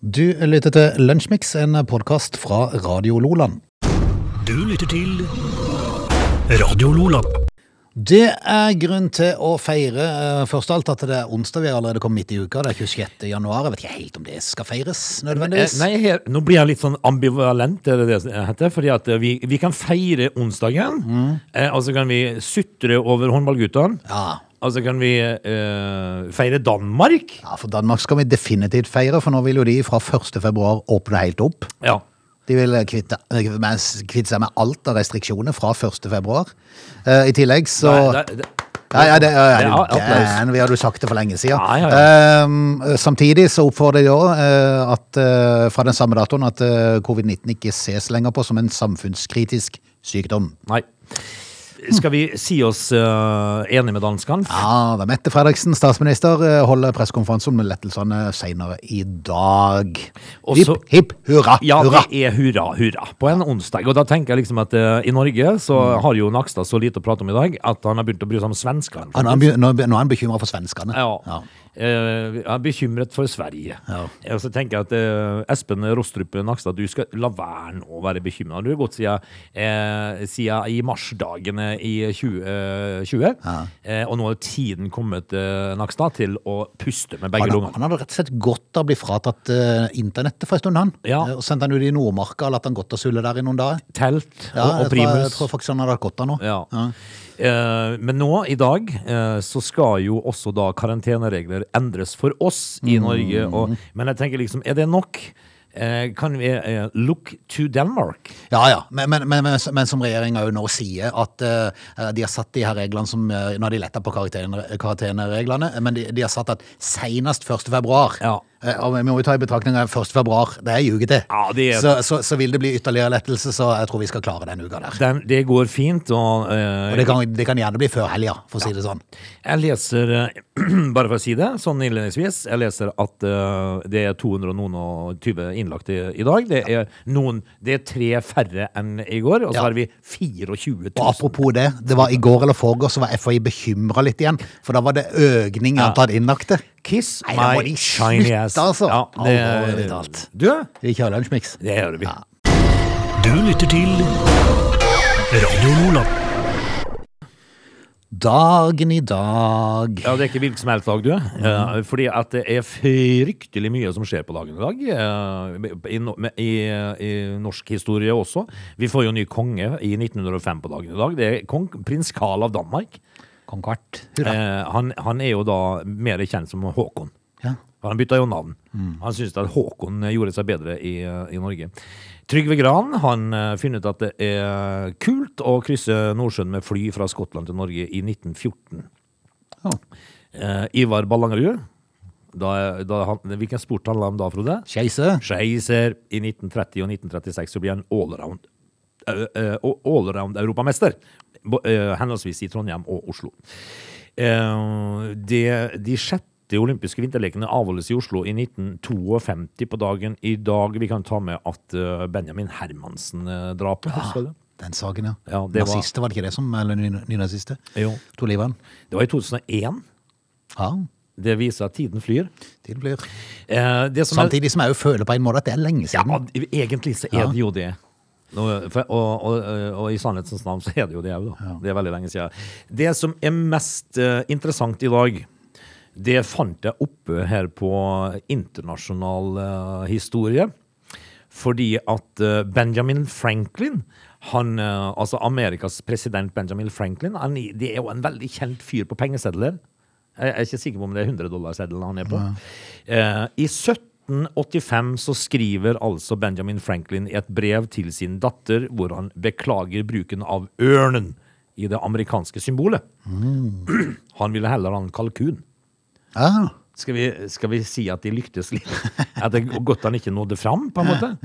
Du lytter til Lunsjmix, en podkast fra Radio Loland. Du lytter til Radio Loland. Det er grunn til å feire eh, først og alt at det er onsdag. Vi er allerede kommet midt i uka. Det er 26. januar. Jeg vet ikke helt om det skal feires nødvendigvis. Eh, nei, her, nå blir jeg litt sånn ambivalent, er det det heter. Fordi at eh, vi, vi kan feire onsdagen, mm. og så kan vi sutre over håndballguttene. Ja. Og så kan vi eh, feire Danmark. ja, for Danmark skal vi definitivt feire, for nå vil jo de fra 1. februar åpne helt opp. Ja. De vil kvitte, kvitte seg med alt av restriksjoner fra 1. februar. Eh, I tillegg så Nei, det- det- Ja, ja, det, ja, ja, Ja, du gæren, vi hadde jo sagt det for lenge siden. Ja, ja, Eh, samtidig så oppfordrer de også uh, eh, fra den samme datoen at uh, covid-19 ikke ses lenger på som en samfunnskritisk sykdom. Nei. Skal vi si oss uh, enige med danskene? Ja, da Mette Fredriksen, statsminister, eh, holder pressekonferanse om lettelsene senere i dag. Hipp, hipp, hurra, Ja, hurra! det er hurra, hurra på en onsdag. Og da tenker jeg liksom at uh, i Norge så har jo Nakstad så lite å prate om i dag at han har begynt å bry seg om svenskene. Nå nå nå er han bekymra for svenskene. Ja. Ja. Eh, jeg er bekymret for Sverige. Ja. Eh, Og så tenker jeg at eh, Espen Rostrup Nakstad, du skal la være nå å være bekymra. Du har gått siden, eh, siden i marsdagene i 2020. Eh, og nå er tiden kommet, eh, Nakstad, til å puste med begge lungene. han hadde rett og slett godt av å bli fratatt eh, internettet for en stund, han. Ja. Og sendt han ut i Nordmarka og latt han gått og sulle der i noen dager. Telt Ja, og, primus. jeg, tror, jeg tror faktisk han hadde hatt godt av nå. Ja. Eh, men nå, i dag, eh, så skal jo også da karanteneregler endres for oss i Norge. Og, men jeg tenker liksom, er det nok? Eh, kan vi look to Denmark? Ja, ja, men, men, men, men, som regjeringa jo nå sier, at eh, de har satt de her reglene som Nå har de letta på karantenereglene, men de, de har satt at senest 1. februar. Ja. Eh, og vi må jo ta i betraktning at 1. februar, det er en uke til. Ja, det er- så, så, så vil det bli ytterligere lettelse, så jeg tror vi skal klare den uka der. Den, det går fint. Og, uh, Og det kan, det kan gjerne bli før helga, for å si det sånn. jeg leser, eh, bare for å si det, sånn innledningsvis, jeg leser at uh, det er 200 og noen og 20 innlagte i, i dag. Det er, noen, det er tre færre enn i går, og så Ja. har vi 24 000. Og apropos det, det var i går eller forgårs så var FHI bekymra litt igjen, for da var det økning i antall innlagte. Kiss Nei, my de shiny ass. altså. Ja, det, Alvorlig talt. du, Vi kjører lunsjmix. det gjør vi. Du lytter til Radio Nordland. Dagen i dag. Ja, det er ikke hvilken som helst dag, du. Eh, fordi at det er fryktelig mye som skjer på dagen i dag. Uh, i, i, I norsk historie også. Vi får jo ny konge i 1905 på dagen i dag. Det er kong prins Karl av Danmark. Kong Kvart. Hurra. Eh, han, han er jo da mer kjent som Håkon. Ja. Han bytta jo navn. Han syntes at Håkon gjorde seg bedre i, i Norge. Trygve Gran han eh, finner ut at det er kult å krysse Nordsjøen med fly fra Skottland til Norge i 1914. Ja. Eh, Ivar Ballangerud da, da, han- Hvilken sport handla om da, Frode? Skeiser. Skeiser. I 1930 og 1936 så blir han allround allround-europamester. Bo- eh, henholdsvis i Trondheim og Oslo. De, de sjette olympiske vinterlekene avholdes i Oslo i 1952 på dagen i dag. Vi kan ta med at eh, Benjamin Hermansen-drapet, Ja. Den saken, ja. Ja, det var- Nazister, var det ikke det som Eller ny- nynazister? Jo. To livene. Det var i 2001. Ja, Det viser at tiden flyr. tiden flyr. Eh, det som er- Samtidig som jeg jo føler på en måte at det er lenge siden. Ja, egentlig så er det jo det. Nå, for, og, og, og i sannhetens navn så er det jo det òg, da. Det er veldig lenge siden. Det som er mest uh, interessant i dag, det fant jeg oppe her på internasjonal uh, historie. Fordi at uh, Benjamin Franklin, han, altså Amerikas president Benjamin Franklin, han, det er jo en veldig kjent fyr på pengesedler. Jeg er ikke sikker på om det er 100-dollarseddelen han er på. Eh, I 1785 så skriver altså Benjamin Franklin et brev til sin datter hvor han beklager bruken av ørnen i det amerikanske symbolet. Han ville heller ha en kalkun. Ah. Skal vi, skal vi si at de lyktes litt? At det er godt han ikke nådde fram, på en måte?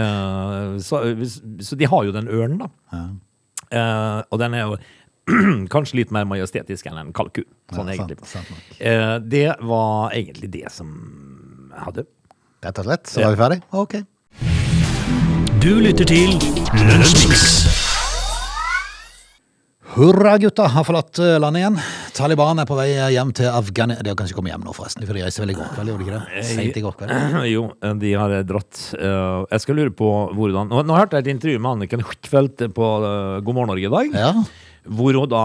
Eh, så, så de har jo den ørnen, da. Eh, og den er jo kanskje litt mer majestetisk enn en kalkun. Sånn Ja, egentlig. sant sant Eh, det var egentlig det som jeg hadde. Rett og slett. Så var vi ferdig? Ok. Du lytter til Lønnsmix. Hurra, gutta har forlatt eh, landet igjen. Taliban er på vei hjem til Afghanistan. De har kanskje kommet hjem nå, forresten, for de reiser vel i går kveld, gjorde de ikke det? Sent i går kveld. Jo, de har dratt. Eh, Jeg skal lure på hvordan Nå, nå hørte jeg et intervju med Anniken Huitfeldt på eh, God morgen Norge i dag. Ja, Hvor hun da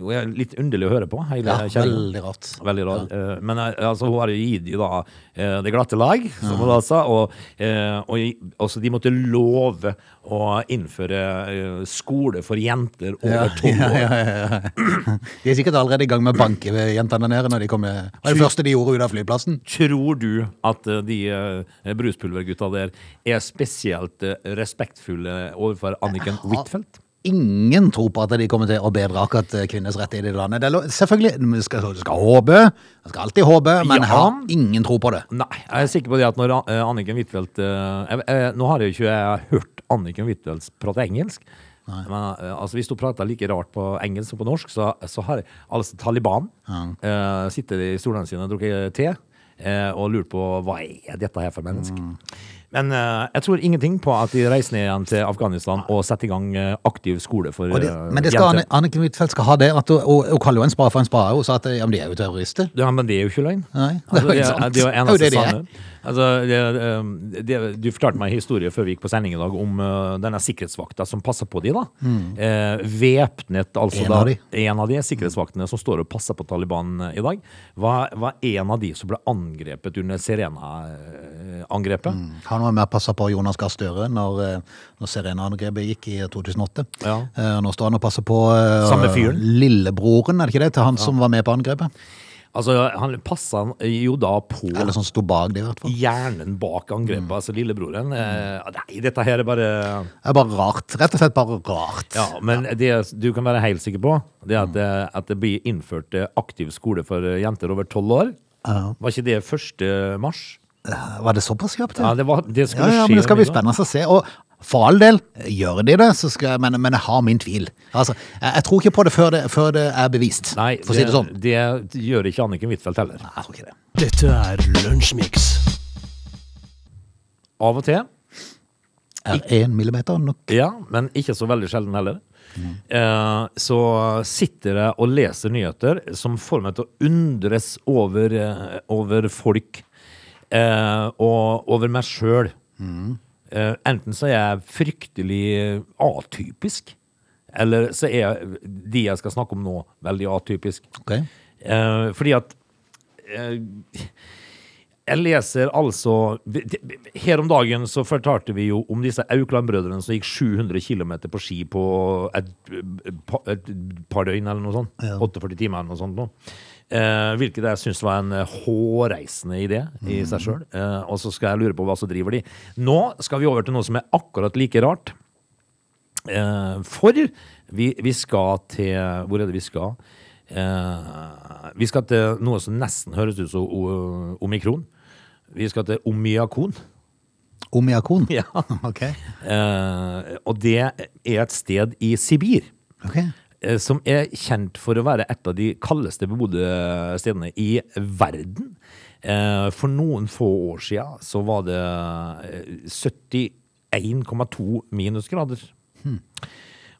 Hun er litt underlig å høre på. Hele ja kjerringa. veldig rart. Veldig rart. Ja. Men eh, altså, hun jo gitt dem da eh, det glatte lag, som hun da sa. Og, eh, og i- altså, de måtte love å innføre eh, skole for jenter over tolv år. ja. De er sikkert allerede i gang med å banke jentene nede når de kommer. Det var det første de gjorde ut av flyplassen? Tror du at eh, de eh, bruspulvergutta der er spesielt eh, respektfulle overfor Anniken Huitfeldt? Ingen tror på at de kommer til å bedre akkurat eh, kvinners rettigheter i det landet. Det er selvfølgelig, Du skal, skal håpe, du skal alltid håpe, men Ja. jeg har ingen tro på det. Nei, jeg er sikker på det at når eh, Anniken Huitfeldt eh, Nå har jeg jo ikke jeg hørt Anniken Huitfeldt prate engelsk. Men eh, altså, hvis du prater like rart på engelsk som på norsk, så, så har altså Taliban eh, sitter i stolene sine og drukker te uh, og lurer på hva er dette her for menneske. Men uh, jeg tror ingenting på at de reiser ned igjen til Afghanistan og setter i gang eh, aktiv skole for det, eh, men det skal. Anniken Huitfeldt skal ha det, at og, kaller jo en spade for en spade, og sa at ja, men de er jo terrorister. Ja, men det er jo ikke løgn. Nei, altså, det er jo ikke sant. det er jo Det eneste de er. sanne. Altså, det, det, du fortalte meg en historie før vi gikk på sending i dag om uh, denne sikkerhetsvakta som passer på de da. Eh, væpnet, altså Mm. En da, av de. en av de sikkerhetsvaktene som står og passer på Taliban i dag, var, var en av de som ble angrepet under Serena-angrepet. Han var med og passe på Jonas Gahr Støre når, eh, når Serena-angrepet gikk i 2008. Ja. Eh, Nå står han og passer på eh, Samme fyren? lillebroren, er det ikke det, til han som var med på angrepet? Altså, han passa jo da på Eller som sto bak det, i hvert fall. hjernen bak angrepet, Mm. altså lillebroren. Eh, nei, dette her er bare Det er bare rart. Rett og slett bare rart. Ja, men det du kan være helt sikker på, det er at det, at det blir innført eh, aktiv skole for eh, jenter over tolv år. Ja. Var ikke det 1. mars? Eh, Var det såpass kjapt? Ja, det, var, det Ja, skulle ja, skje. men det skal bli spennende å se. Og for all del, gjør de det, så skal, jeg- men, men jeg har min tvil. Altså, jeg, jeg tror ikke på det før det, før det er bevist, Nei, for å si det sånn. det gjør ikke Anniken Huitfeldt heller. Nei, jeg tror ikke det. Dette er Lunsjmix. Av og til, Er én millimeter nok? ja, men ikke så veldig sjelden heller. Eh, så sitter jeg og leser nyheter som får meg til å undres over, eh, over folk eh, og over meg sjøl. Eh, enten så er jeg fryktelig atypisk, eller så er de jeg skal snakke om nå, veldig atypisk. Okay. Eh, fordi at eh, jeg leser altså Her om dagen så fortalte vi jo om disse Aukland-brødrene som gikk 700 km på ski på et, et par døgn eller noe sånt. 48 timer eller noe sånt. Nå. Eh, hvilket jeg syns var en eh, hårreisende idé i seg sjøl. Eh, og så skal jeg lure på hva som driver de. Nå skal vi over til noe som er akkurat like rart. Eh, for vi, vi skal til Hvor er det vi skal? Eh, vi skal til noe som nesten høres ut som omikron. Vi skal til omyakon. Omyakon? Ja. Ok. Eh, og det er et sted i Sibir. Ok. Eh, Som er kjent for å være et av de kaldeste bebodde stedene i verden. Eh, For noen få år siden så var det eh, 71,2 minusgrader.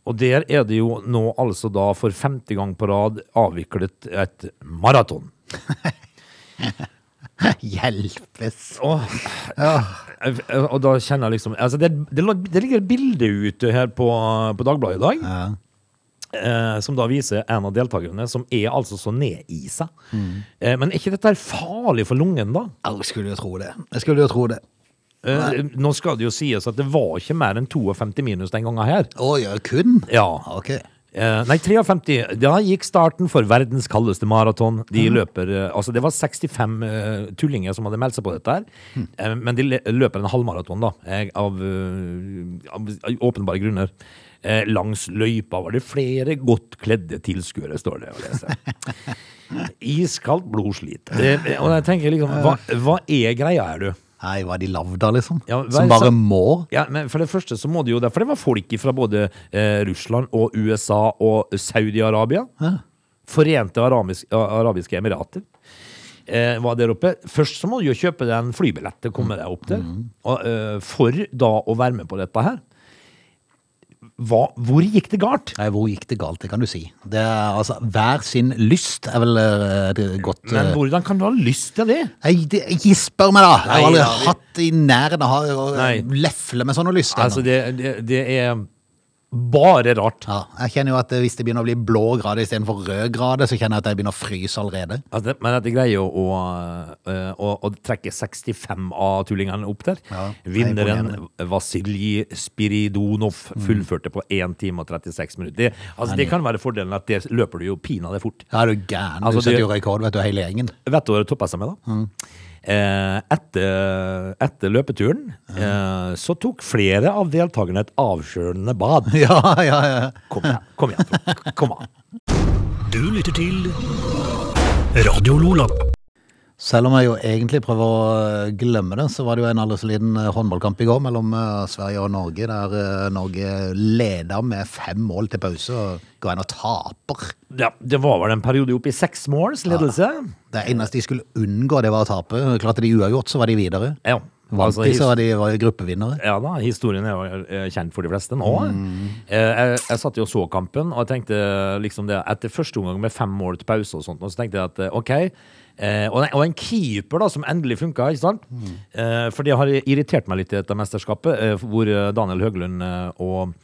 Og der er det jo nå altså da for femte gang på rad avviklet et maraton. Hjelpes. Og, og da kjenner jeg liksom altså det, det, det ligger et bilde ute her på, på Dagbladet i dag. Ja. Eh, som da viser en av deltakerne som er altså så ned i seg. Eh, men er ikke dette farlig for lungen, da? Jeg skulle jo tro det. Jeg skulle jo tro det. Eh, nå skal det jo sies at det var ikke mer enn 52 minus den gangen her. Å ja, kun? Ja. Ok. Eh, nei, 53. Da gikk starten for verdens kaldeste maraton. De løper eh, Altså, det var 65 eh, tullinger som hadde meldt seg på dette her. Eh, men de løper en halvmaraton, da. av, av, av åpenbare grunner. Eh, langs løypa var det flere godt kledde tilskuere, står det å lese. Iskaldt blodslit. Eh, og jeg tenker liksom, hva, hva er greia her, du? Nei, hva er de lavda, liksom? Ja, Som bare må? Ja, men For det første så må de jo det, for det var folk fra både eh, Russland og USA og Saudi-Arabia. Ja. Forente arabisk, arabiske emirater. Eh, var der oppe. Først så må du jo kjøpe deg en flybillett til å komme deg opp der. Og, eh, for da å være med på dette her. Hva, hvor gikk det galt? Nei, hvor gikk det galt, det kan du si. Det er altså, Hver sin lyst er vel eh, et godt Men eh, hvordan kan du ha lyst til det? Nei, det, ikke spør meg, da! Jeg har aldri Nei, ja, det- hatt i nærheten av å Nei. lefle med sånne lyster. Altså, det, det, det er bare rart. ja, jeg kjenner jo at eh, hvis det begynner å bli blå grader istedenfor rød grader, så kjenner jeg at jeg begynner å fryse allerede. Altså, men at de greier å, å, å, å trekke 65 av tullingene opp der. Ja, er Vinneren. Vasilij Spiridonov fullførte på 1 time og 36 minutter. Det, altså, det kan være fordelen at det løper du jo pinadø fort. Ja, er du gæren. Altså, du setter jo rekord, vet du, hele gjengen. Vet du hva det toppa seg med, da? Eh, etter, etter løpeturen eh, så tok flere av deltakerne et avkjølende bad. Ja, ja, ja. Kom igjen, kom igjen. Kom an. Du lytter til Radio Lola. Selv om jeg jo egentlig prøver å eh, glemme det, så var det jo en aldri så liten eh, håndballkamp i går mellom eh, Sverige og Norge, der Norge leda med fem mål til pause og går inn og taper. Ja, det var vel en periode opp i seks måls ledelse. Det eneste de skulle unngå, det var å tape. Klarte de uavgjort, så var de videre. Ja. Vant altså, de, så var de var gruppevinnere. Ja da, historien er jo kjent for de fleste nå. Mm. Jeg, jeg satt jo og så kampen, og jeg tenkte liksom det Etter første omgang med fem mål til pause og sånt, og så tenkte jeg at OK. Eh, og, en, og en keeper da som endelig funka, ikke sant? Mm. Eh, for det har irritert meg litt i dette mesterskapet, eh, hvor eh, Daniel Høglund eh, og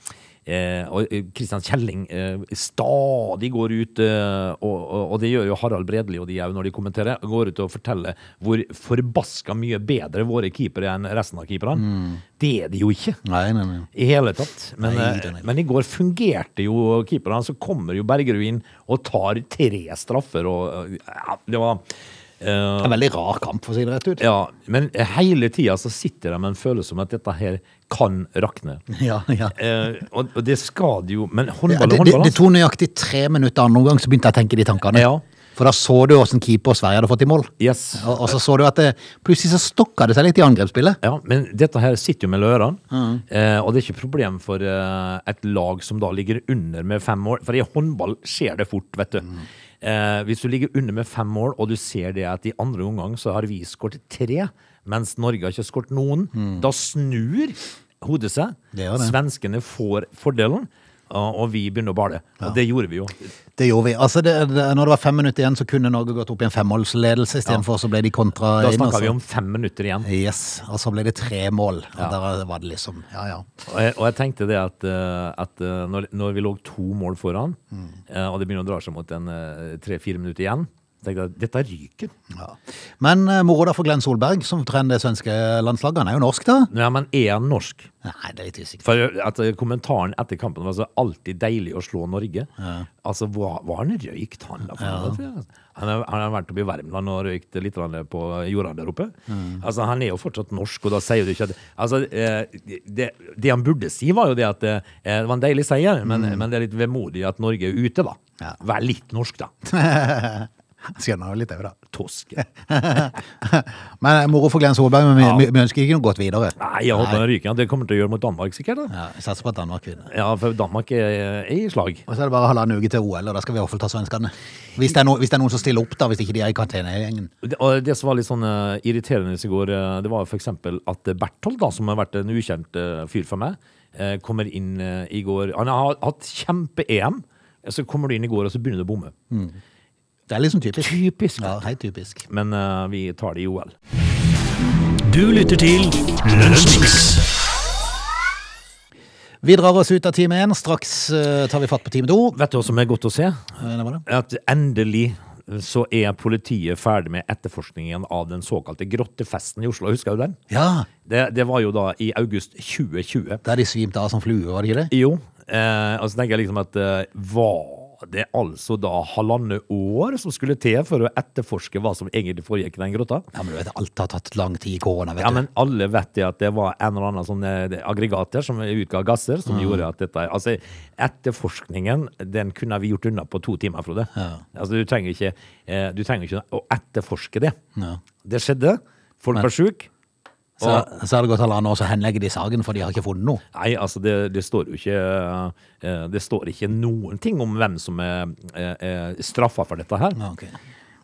Eh, og Kristian Kjelling eh, stadig går ut, eh, og, og, det gjør jo Harald Bredli og de òg når de kommenterer, går ut og forteller hvor forbaska mye bedre våre keepere er enn resten av keeperne. Det er de jo ikke. Nei, nei, nei. I hele tatt. Men, eh, men i går fungerte jo keeperne. Så kommer jo Bergerud inn og tar tre straffer, og eh, ja, det var eh, En veldig rar kamp, for å si det rett ut. Ja, men hele tida så sitter de med en følelse om at dette her kan rakne. Ja, ja. Eh, og, og det skal det jo Men håndball det, er ja, håndball. det altså. tok nøyaktig tre minutter andre omgang, så begynte jeg å tenke de tankene. Ja. For da så du åssen keeper Sverige hadde fått i mål. Yes. Og, og så så du at det, plutselig så stokka det seg litt i angrepsspillet. Ja, men dette her sitter jo mellom ørene. Eh, og det er ikke problem for eh, et lag som da ligger under med fem mål. For i håndball skjer det fort, vet du. Eh, hvis du ligger under med fem mål, og du ser det at i andre omgang så har vi skåret tre, mens Norge har ikke skåret noen, da snur hodet seg. Det det. Svenskene får fordelen, og vi begynner å bale. Og det gjorde vi jo. Det gjorde vi. Altså, det, det, når det var fem minutter igjen, så kunne Norge gått opp i en femmålsledelse. Istedenfor så ble de kontra Da snakka altså. vi om fem minutter igjen. Yes, og så ble det tre mål. Og der var det liksom Ja, ja. Og jeg, og jeg tenkte det at, eh, at eh, når, når vi lå to mål foran, Mm. eh, og det begynner å dra seg mot en tre-fire minutter igjen, tenkte jeg dette ryker. ja. Men uh, moro da for Glenn Solberg, som trener det svenske landslaget. Han er jo norsk, da. Ja, men er han norsk? Nei, det er litt usikkert. For at eh, kommentaren etter kampen var så alltid deilig å slå Norge. Altså, var, han røykt, han da? Han har, han har vært oppe i Värmland og røykt litt på jorda der oppe. Altså, han er jo fortsatt norsk, og da sier du ikke at Altså, eh, det, det han burde si, var jo det at eh, det var en deilig seier, men, men det er litt vemodig at Norge er ute, da. Ja. Vær litt norsk, da. Skjønner jo litt det, da. Toske. Men eh, moro for Glenn Solberg, men vi, Ja. vi, vi ønsker ikke noe godt videre. Nei, jeg håper han ryker. Det kommer til å gjøre mot Danmark, sikkert. da. Ja, jeg satser på at Danmark vinner. Ja, for Danmark er, er i slag. Og så er det bare halvannen uke til OL, og da skal vi i hvert fall ta svenskene. Hvis det, er no, hvis det er noen som stiller opp, da, hvis ikke de er i karantenegjengen. Det- Og det som var litt sånn eh, irriterende i går, eh, det var eksempel at Berthold, da, som har vært en ukjent eh, fyr for meg, eh, kommer inn eh, i går Han har hatt kjempe-EM, så kommer du inn i går, og så begynner du å bomme. Det er liksom typisk. Typisk. Ja, helt typisk. Men uh, vi tar det i OL. Du lytter til Lunsjmix. Vi drar oss ut av time én. Straks uh, tar vi fatt på time to. Vet du hva som er godt å se? Eh, det det. At endelig så er politiet ferdig med etterforskningen av den såkalte grottefesten i Oslo. Husker du den? Ja, Det, det var jo da i august 2020. der de svimte av som fluer, var det ikke det? Jo, eh, og så tenker jeg liksom at eh, var det altså da halvannet år som skulle til for å etterforske hva som egentlig foregikk i den grotta? Ja, men du vet, alt har tatt lang tid i korona, vet Ja, du. men alle vet det at det var en eller annen sånn eh, aggregater som utga gasser, som gjorde at dette Altså, etterforskningen, den kunne vi gjort unna på to timer, Frode. Altså, du trenger ikke, eh, du trenger ikke å etterforske det. Ja. Det skjedde. Folk var sjuke. Så, så har det gått halvannet år, så henlegger de saken, for de har ikke funnet noe. Nei, altså det, det står jo ikke eh, Det står ikke noen ting om hvem som er, er, er straffa for dette her. Okay.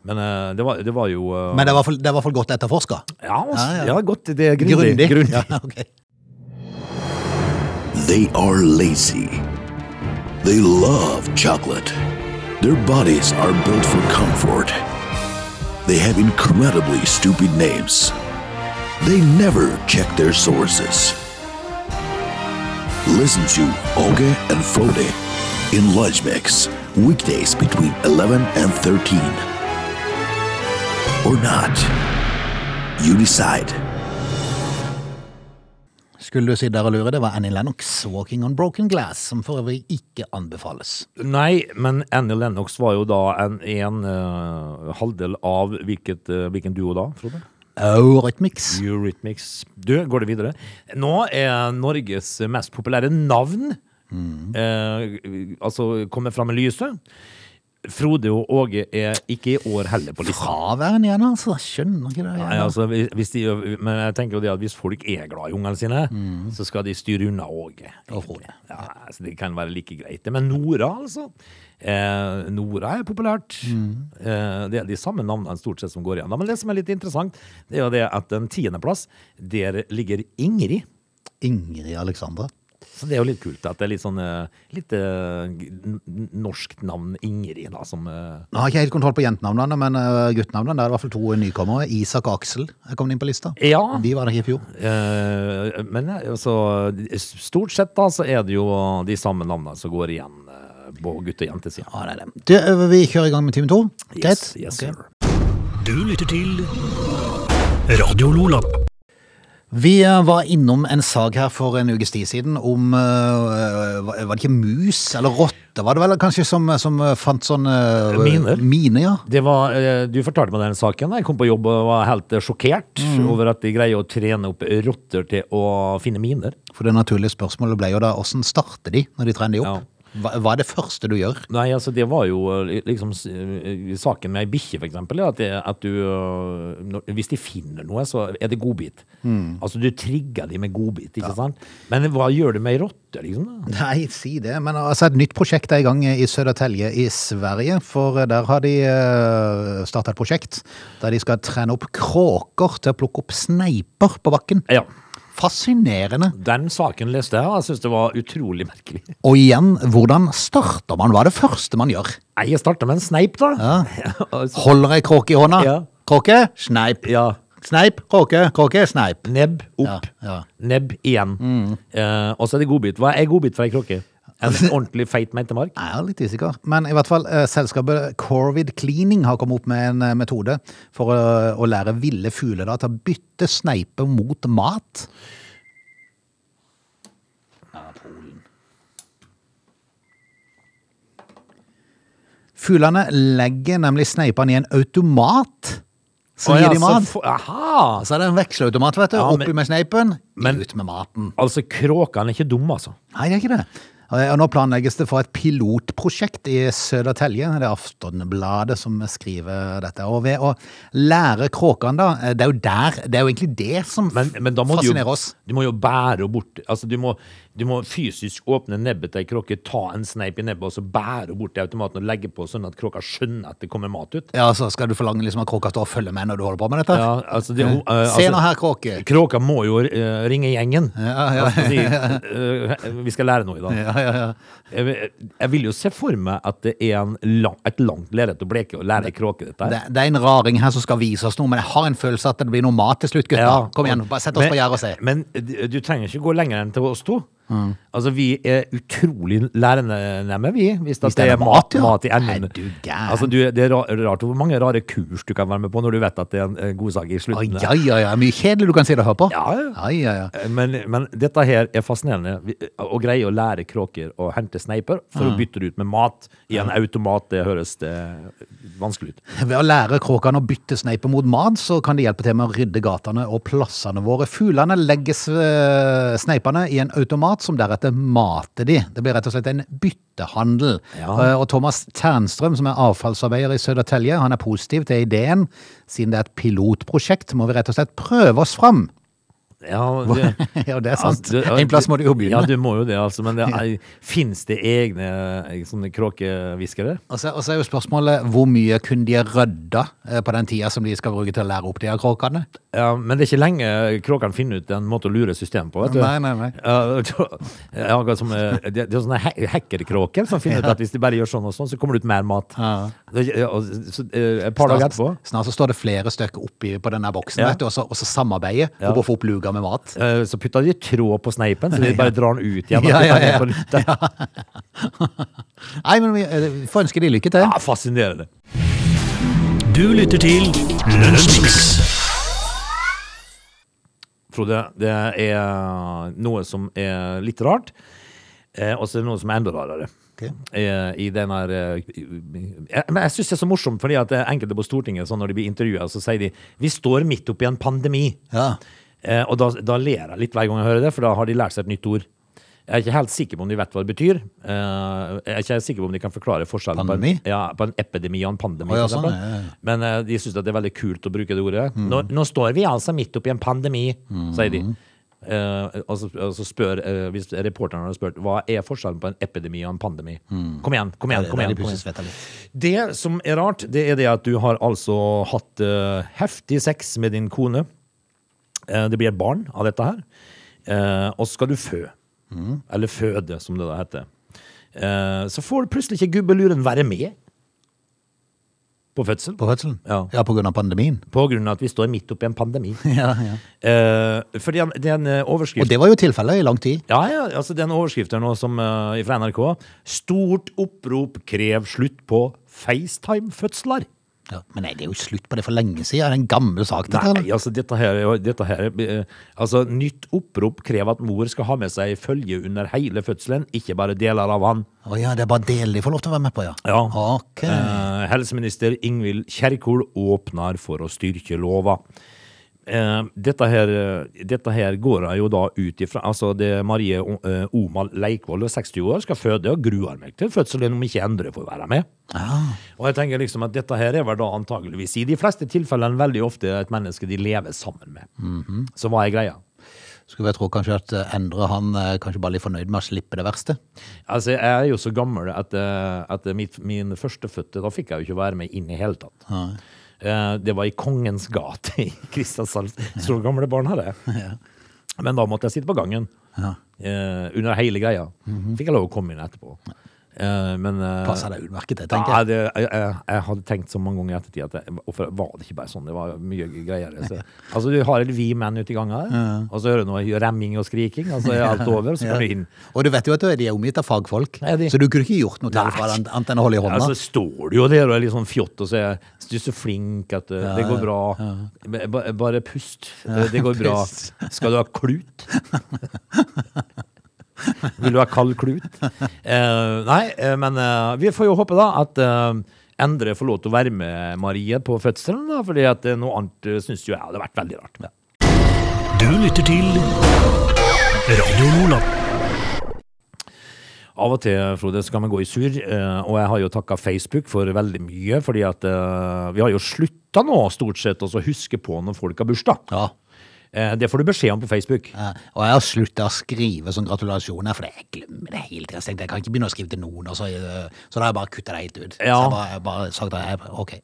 Men eh, det, var, det var jo eh, Men det er i hvert fall- det er i hvert fall godt etterforska. ja, altså, Ja, ja, ja. godt. Det er grundig. grundig. Ja, okay. They are lazy. They love chocolate. Their bodies are built for comfort. They have incredibly stupid names. They never check their sources. Listen to Oge and Frode in Lunch Mix, weekdays between 11 and 13. Or not. You decide. Skulle du si der og lure, det var Annie Lennox, 'Walking on Broken Glass', som for øvrig ikke anbefales. Nei, men Annie Lennox var jo da en, en uh, halvdel av hvilket, uh, hvilken duo da, Frode? Eurythmics. Eurythmics. Du, går det videre? Nå er Norges mest populære navn eh, altså kommer fram i lyset. Frode og Åge er ikke i år heller på lista. Fraværende igjen, altså. Skjønner ikke det. Nei, altså, hvis de, men jeg tenker jo det at hvis folk er glad i ungene sine, så skal de styre unna Åge. Ja, så det kan være like greit. Men Nora, altså. Eh, Nora er populært. Eh, det er de samme navnene stort sett som går igjen. Men det som er litt interessant, det er jo det at en tiendeplass, der ligger Ingrid. Ingrid Alexandra. Så det er jo litt kult at det er litt sånn eh, litt eh, n- n- norskt navn Ingrid, da, som eh, Nå har jeg ikke helt kontroll på jentenavnene, men uh, guttenavnene der er i hvert fall to nykommere. Isak og Aksel er kommet inn på lista. Ja. De var der ikke i fjor. Eh, men altså, stort sett da så er det jo de samme navnene som går igjen på gutte- og jentesida. Ja, det er det. Du, øh, vi kjører i gang med time to. Greit? Yes, yes, okay. sir. Du lytter til Radio Lola. Vi øh, var innom en sak her for en ukes tid siden om øh, Var det ikke mus eller rotte, var det vel kanskje, som, som fant sånne Miner. Mine, ja. Det var, du fortalte meg den saken. Jeg kom på jobb og var helt sjokkert Mm. over at de greier å trene opp rotter til å finne miner. For det naturlige spørsmålet ble jo da åssen starter de når de trener de opp? Ja. Hva, hva er det første du gjør? Nei, altså det var jo eh, liksom eh, saken med ei bikkje, eksempel. At, det, at du eh, Hvis de finner noe, så er det godbit. Mm. Altså du trigger de med godbit, ikke sant? Men hva gjør du med ei rotte, liksom? da? Nei, si det. Men altså, et nytt prosjekt er i gang i Södertälje i Sverige. For der har de starta et prosjekt der de skal trene opp kråker til å plukke opp sneiper på bakken. Ja. Fascinerende. Den saken leste jeg, og jeg syns det var utrolig merkelig. Og igjen, hvordan starter man? Hva er det første man gjør? Nei, Jeg starter med en sneip, da. Ja. Holder ei kråke i hånda. Ja. Kråke, sneip. ja. Sneip, kråke, kråke, sneip. Nebb opp. Nebb igjen. Eh, og så er det godbit. Hva er godbit for ei kråke? En ordentlig feit meitemark? Jeg er litt usikker. Men i hvert fall, eh, selskapet Corvid Cleaning har kommet opp med en eh, metode for å, å lære ville fugler da, til å bytte sneiper mot mat. Fuglene legger nemlig sneipene i en automat. Så gir de mat. Aha! Så er det en veksleautomat, vet du. Ja, Oppi med sneipen, men- ut med maten. Altså, kråkene er ikke dumme, altså. Nei, det er ikke det. Og nå planlegges det for et pilotprosjekt i Södertälje. Det er Aftonbladet som skriver dette. Og ved å lære kråkene, da Det er jo der Det er jo egentlig det som Men, men da må du fascinerer jo, oss. du må jo bære bort Altså, du må, du må fysisk åpne nebbet til ei kråke, ta en sneip i nebbet, og så bære bort til automaten og legge på, sånn at kråka skjønner at det kommer mat ut. Ja, så skal du forlange liksom at kråka står og følger med når du holder på med dette? Ja, altså, det, uh, altså, Se altså, nå her, kråke. Kråka må jo uh, ringe gjengen. Ja, ja. Jeg si? Eh, vi skal lære noe i dag. Ja, ja, ja. Jeg, jeg vil jo se for meg at det er en lang, et langt lerret å bleke og lære ei kråke dette. her. Det, det er en raring her som skal vise oss noe, men jeg har en følelse at det blir noe mat til slutt, gutter. Kom igjen, bare sett oss Men- på gjerdet og se. Men du du trenger ikke gå lenger enn til oss to. Mm. Altså, vi er utrolig lærende, vi. Hvis, Hvis det er mat, ja. mat i enden. Er du gæren? Altså, du, det er rart hvor mange rare kurs du kan være med på når du vet at det er en eh, godsak i slutten. ja, ja, ja. Mye kjedelig du kan sitte og høre på. Ja, ja. Ja, ja, ja. Eh, Men, men dette her er fascinerende. Vi- Å greie å lære kråker å hente sneiper for Mm. å bytte det ut med mat i en automat, det høres det vanskelig ut. Ved å lære kråkene å bytte sneiper mot mat, så kan de hjelpe til med å rydde gatene og plassene våre. Fuglene legges eh, sneipene i en automat som deretter mater de. Det blir rett og slett en byttehandel. Ja. Eh, Og Thomas Ternstrøm, som er avfallsarbeider i Södertälje, han er positiv til ideen. Siden det er et pilotprosjekt, må vi rett og slett prøve oss fram. Ja, det, Ja, det er sant. Altså, det- En plass må du jo begynne. Ja, du må jo det, altså. Men det fins det egne eh, sånne kråkehviskere? Og så, er jo spørsmålet hvor mye kunne de rydda eh, på den tida som de skal bruke til å lære opp de her kråkene? Ja, men det er ikke lenge kråkene finner ut en måte å lure systemet på, vet du. Nei, nei, nei. Ja, som, eh, det, er sånne hackerkråker som finner ut at hvis de bare gjør sånn og sånn, så kommer det ut mer mat. Ja. Så, et par dager etterpå snart så står det flere stykker oppi på denne boksen, vet du, og så, og så samarbeider Ja. for å få opp luga med mat. eh, så putta de tråd på sneipen, så de bare drar den ut igjen. og Ja, ja, den ja. på. Nei, men vi eh, får ønske de lykke til. Ja, fascinerende. Du lytter til Lønnsmix. Frode, det er noe som er litt rart, eh, og så er det noe som er enda rarere. Okay. Eh, I den her eh, jeg- Men jeg syns det er så morsomt, fordi at er enkelte på Stortinget så når de blir intervjua, så sier de vi står midt oppi en pandemi. Ja. Eh, og da, da ler jeg litt hver gang jeg hører det, for da har de lært seg et nytt ord. Jeg er ikke helt sikker på om de vet hva det betyr. Eh, jeg er ikke helt sikker på om de kan forklare forskjellen på Pandemi? en, ja, på en epidemi og en pandemi. Oh, ja, sånn, ja. Men eh, de syns det er veldig kult å bruke det ordet. Mm. Nå, nå står vi altså midt oppi en pandemi, sier de. Eh, og, så, og så spør eh, Hvis reporterne har spurt hva er forskjellen på en epidemi og en pandemi Kom igjen, kom igjen. kom igjen, kom igjen, kom igjen. Det som er rart, det er det at du har altså hatt eh, heftig sex med din kone. Eh, det blir et barn av dette her. Eh, og så skal du fø. Eller føde, som det da heter. Eh, så får plutselig ikke gubbeluren være med på fødsel. På fødselen? Ja. ja, av pandemien. På grunn av at vi står midt oppi en pandemi. Ja, ja. Eh, fordi han- det er en eh, overskrift Og det var jo tilfellet i lang tid. ja, ja, altså det er en overskrift nå som, uh, fra NRK. Stort opprop krev slutt på FaceTime-fødsler. Ja. Men nei, det er jo slutt på det for lenge siden. Det er en gammel sak, dette. Nei, altså dette her, er dette her er, eh, altså Nytt opprop krever at mor skal ha med seg følge under hele fødselen, ikke bare deler av han. Å ja, det er bare deler de får lov til å være med på, ja. Ja. Okay. Eh, helseminister Ingvild Kjerkol åpner for å styrke lova. Eh, dette, her, eh, dette her går jeg jo da ut ifra Altså, det er Marie eh, Omal Leikvoll, 60 år, skal føde og gruer meg til fødselen om ikke Endre får være med. Og jeg tenker liksom at dette her er vel da antageligvis i de fleste tilfellene veldig ofte et menneske de lever sammen med. Mhm. Så hva er greia? Skulle jeg tro kanskje at eh, Endre han er kanskje bare litt fornøyd med å slippe det verste. Altså, jeg er jo så gammel at, eh, at mitt, min førstefødte, da fikk jeg jo ikke være med inn i hele tatt. Eh, Det var i Kongens gate i Kristiansand. Så gamle barn hadde jeg. Men da måtte jeg sitte på gangen Ja. eh, under hele greia. Fikk jeg lov å komme inn etterpå. Eh, men eh, Passer deg utmerket, det, tenker ja, jeg. det, jeg, jeg. Jeg hadde tenkt så mange ganger i ettertid at hvorfor var det ikke bare sånn? Det var mye greier. Så, altså, du har vi menn ute i gangen her, og så hører du noe remming og skriking, og så er alt over, og så Ja. du inn. Og du vet jo at de er omgitt av fagfolk, de? så du kunne ikke gjort noe til fra annet enn å holde i hånda. Ja, så står du jo der og er litt sånn fjott og sier du er så flink at uh, det går bra. Ba- ba- Bare pust. Uh, Det går bra. Skal du ha klut? Vil du ha kald klut? Uh, nei, eh, men uh, vi får jo håpe da at uh, Endre får lov til å være med Marie på fødselen, da, fordi at noe annet uh, syns jo jeg hadde vært veldig rart. Du lytter til Radio Nordland. Av og til, Frode, så kan vi gå i surr, og jeg har jo takka Facebook for veldig mye, fordi at vi har jo slutta nå, stort sett, å huske på når folk har bursdag. Ja. Eh, Det får du beskjed om på Facebook. Ja, Og jeg har slutta å skrive sånn gratulasjoner, for jeg glemmer det hele. Jeg tenkte jeg kan ikke begynne å skrive til noen, og så, eh, så da har jeg bare kutta det helt ut. Ja. Så jeg bare, jeg bare sagt at jeg, ok.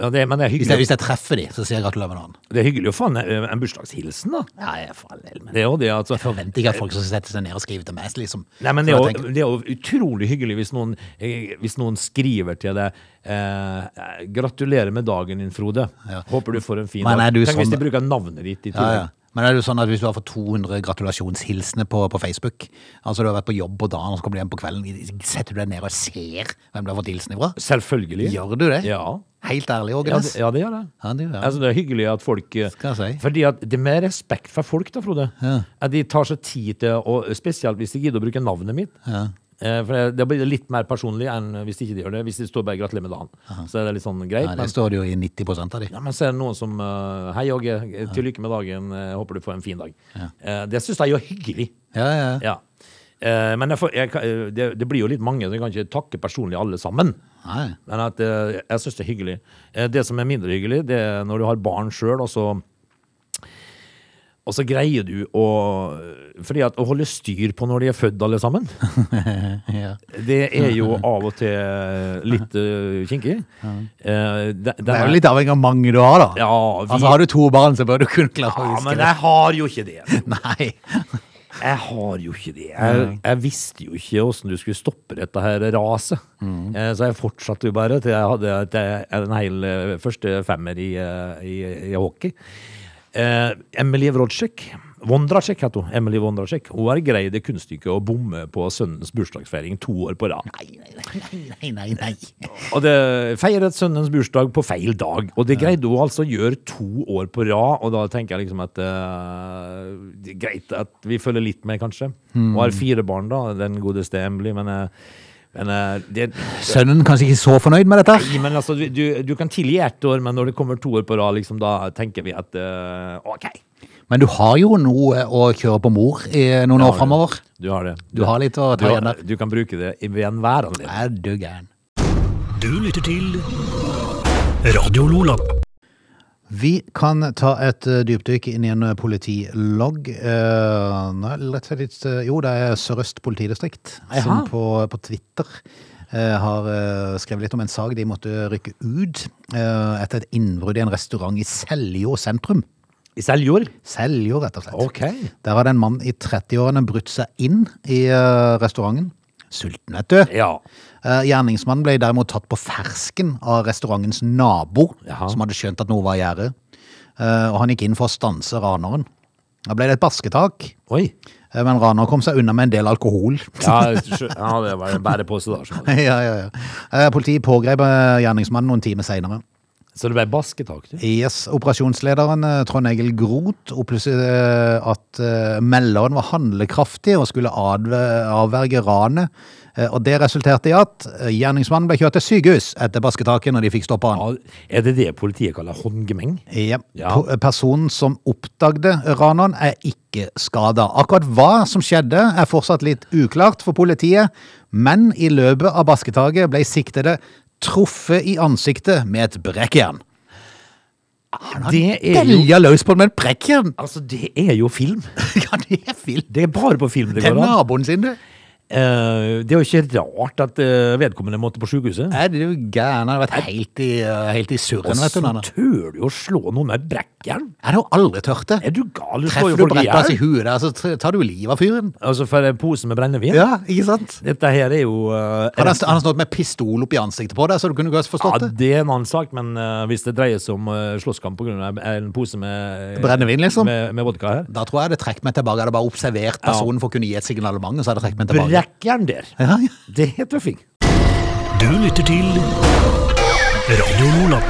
Ja, det, men det er, Hvis jeg, hvis jeg treffer de, så sier jeg gratulerer med dagen. det er hyggelig å få en, eh, en bursdagshilsen, da. Ja, jeg for all del, men Det er jo det, altså. jeg forventer ikke at folk skal sette seg ned og skrive til meg, liksom. Nei, men det er, jo, det er jo utrolig hyggelig hvis noen, eh, hvis noen skriver til deg eh, 'Gratulerer med dagen din, Frode'. Ja. Håper du får en fin Men dag. Tenk Tenk hvis sånn- de bruker navnet ditt i Ja, ja. Men er det jo sånn at hvis du har fått 200 gratulasjonshilsener på, på Facebook, altså du har vært på jobb på dagen, og så kommer du hjem på kvelden, setter du deg ned og ser hvem du har fått hilsen ifra? Selvfølgelig. Gjør du det? Ja. Helt ærlig, Ågenes? Ja, ja, det gjør det. Ja, det gjør. Altså, det er hyggelig at folk eh, Skal jeg si. Fordi at det er med respekt for folk, da, Frode. Ja. At de tar seg tid til å Spesielt hvis de gidder å bruke navnet mitt. Ja. Eh, For det- blir litt mer personlig enn hvis de ikke gjør det. Hvis de står bare 'gratulerer med dagen', så er det litt sånn greit. Ja, men, det står det jo i 90% av de. ja, men så er det noen som eh, 'Hei, Åge. Til lykke med dagen. eh, Håper du får en fin dag'. Ja. Det syns jeg er hyggelig. Ja, ja. Ja. Eh, Men jeg får, jeg, eh, det, det blir jo litt mange, så jeg kan ikke takke personlig alle sammen. Nei. Men at, eh, jeg syns det er hyggelig. Eh, det som er mindre hyggelig, det er når du har barn sjøl, og så Og så greier du å Fordi at å holde styr på når de er født, alle sammen, Ja. det er jo av og til litt uh, kinkig. Eh, det, Det er jo litt avhengig av hvor mange du har, da. Ja, vi, Altså, Har du to barn, så bør du kunne klare å ja, huske men jeg har jo ikke det. Nei. Jeg har jo ikke det. Jeg, jeg visste jo ikke åssen du skulle stoppe dette her raset. Mm. Så jeg fortsatte jo bare til jeg hadde en hel eh, første femmer i, eh, i, i hockey. Eh, Emily Wrodzek, Vondracek heter hun. Emily Vondracek. Hun har greid det kunststykket å bomme på sønnens bursdagsfeiring to år på rad. Nei, nei, nei, nei, nei. Og det feiret sønnens bursdag på feil dag. Og det greide hun altså å gjøre to år på rad. Og da tenker jeg liksom at eh, det er greit at vi følger litt med, kanskje. Hun har fire barn, da, den godeste Emily, men, eh, men uh, det, Sønnen kanskje ikke så fornøyd med dette? Nei, men altså, du, du- kan tilgi ett år, men når det kommer to år på rad, liksom, da tenker vi at uh, OK. Men du har jo noe å kjøre på mor i noen år framover. Du har det. Du har litt å ta igjen der. du kan bruke det i- ved enhver anledning. Er du gæren. Du lytter til Radio Lola. Vi kan ta et eh, dypdykk inn i en eh, politilogg. Eh, jo, det er Sør-Øst politidistrikt som på, på Twitter har skrevet litt om en sak de måtte rykke ut etter et innbrudd i en restaurant i Seljord sentrum. I Seljord? Seljord, rett og slett. OK. Der hadde en mann i 30-årene brutt seg inn i restauranten. Sulten, vet du. Ja. Eh, Gjerningsmannen ble derimot tatt på fersken av restaurantens nabo, Jaha. som hadde skjønt at noe var i gjære. Eh, Og han gikk inn for å stanse raneren. Da ble det et basketak, Oi. eh, men raner kom seg unna med en del alkohol. Ja, ja det var en bærepose, da. ja, ja, ja. Politiet pågrep gjerningsmannen noen timer senere. Så det ble basketak, du? Yes, Operasjonslederen eh, Trond Egil Groth opplyste eh, at eh, melderen var handlekraftig og skulle avverge ranet. Og det resulterte i at gjerningsmannen ble kjørt til sykehus etter basketaket når de fikk stoppa han. Ja, er det det politiet kaller håndgemeng? Ja. Ja. Personen som oppdagde raneren er ikke skada. Akkurat hva som skjedde er fortsatt litt uklart for politiet, men i løpet av basketaket ble siktede truffet i ansiktet med et brekkjern. Han har delja løs på den med et brekkjern! Altså, det er jo film. Ja, det er film. Det er bare på film det Det er naboen sin, det. Eh, det er jo ikke rart at eh, vedkommende måtte på sykehuset. Nei, det Er jo gæren? Han har vært helt i, uh, helt i surren, Og så tør du å slå noen med brekkjern? Jeg har jo aldri tørt det. Er du gal? Du Treffer du folk i huet der, så tar du livet av fyren. Altså, for en pose med brennevin? Ja, ikke sant? Dette her er jo eh, Han har, han har stått med pistol opp i ansiktet på deg, så du kunne godt Ja, forstått det. det er en annen sak, men uh, hvis det dreier seg om uh, slåsskamp pga. en pose med Brennevin, liksom? Med, med vodka her. Da tror jeg det trekker meg tilbake. Jeg hadde bare observert personen for å kunne gi et signalement, og så hadde det trukket meg tilbake. Brekkjern der! Ja, ja. Det er tøffing. Du lytter til Radio Nordland.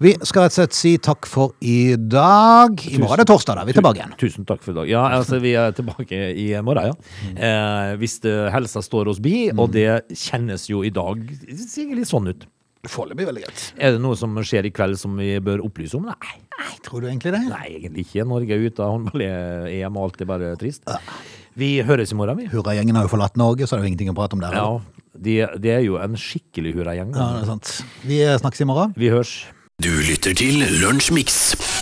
Vi skal rett og slett si takk for i dag. I morgen er det torsdag, da er vi tilbake igjen. Tusen takk for i dag. Ja, altså, vi er tilbake i morgen, ja. Eh, hvis det, helsa står oss bi, og det kjennes jo i dag det ser litt sånn ut. Foreløpig veldig greit. Er det noe som skjer i kveld som vi bør opplyse om? Nei. Nei, tror du egentlig det? Nei, egentlig ikke. Norge er ute av håndball-EM, og alt er bare trist. Vi høres i morgen, vi. Hurragjengen har jo forlatt Norge, så det er jo ingenting å prate om der. Ja, de, det er jo en skikkelig hurragjeng. ja det er sant. Vi snakkes i morgen. Vi høres. Du lytter til Lunsjmix.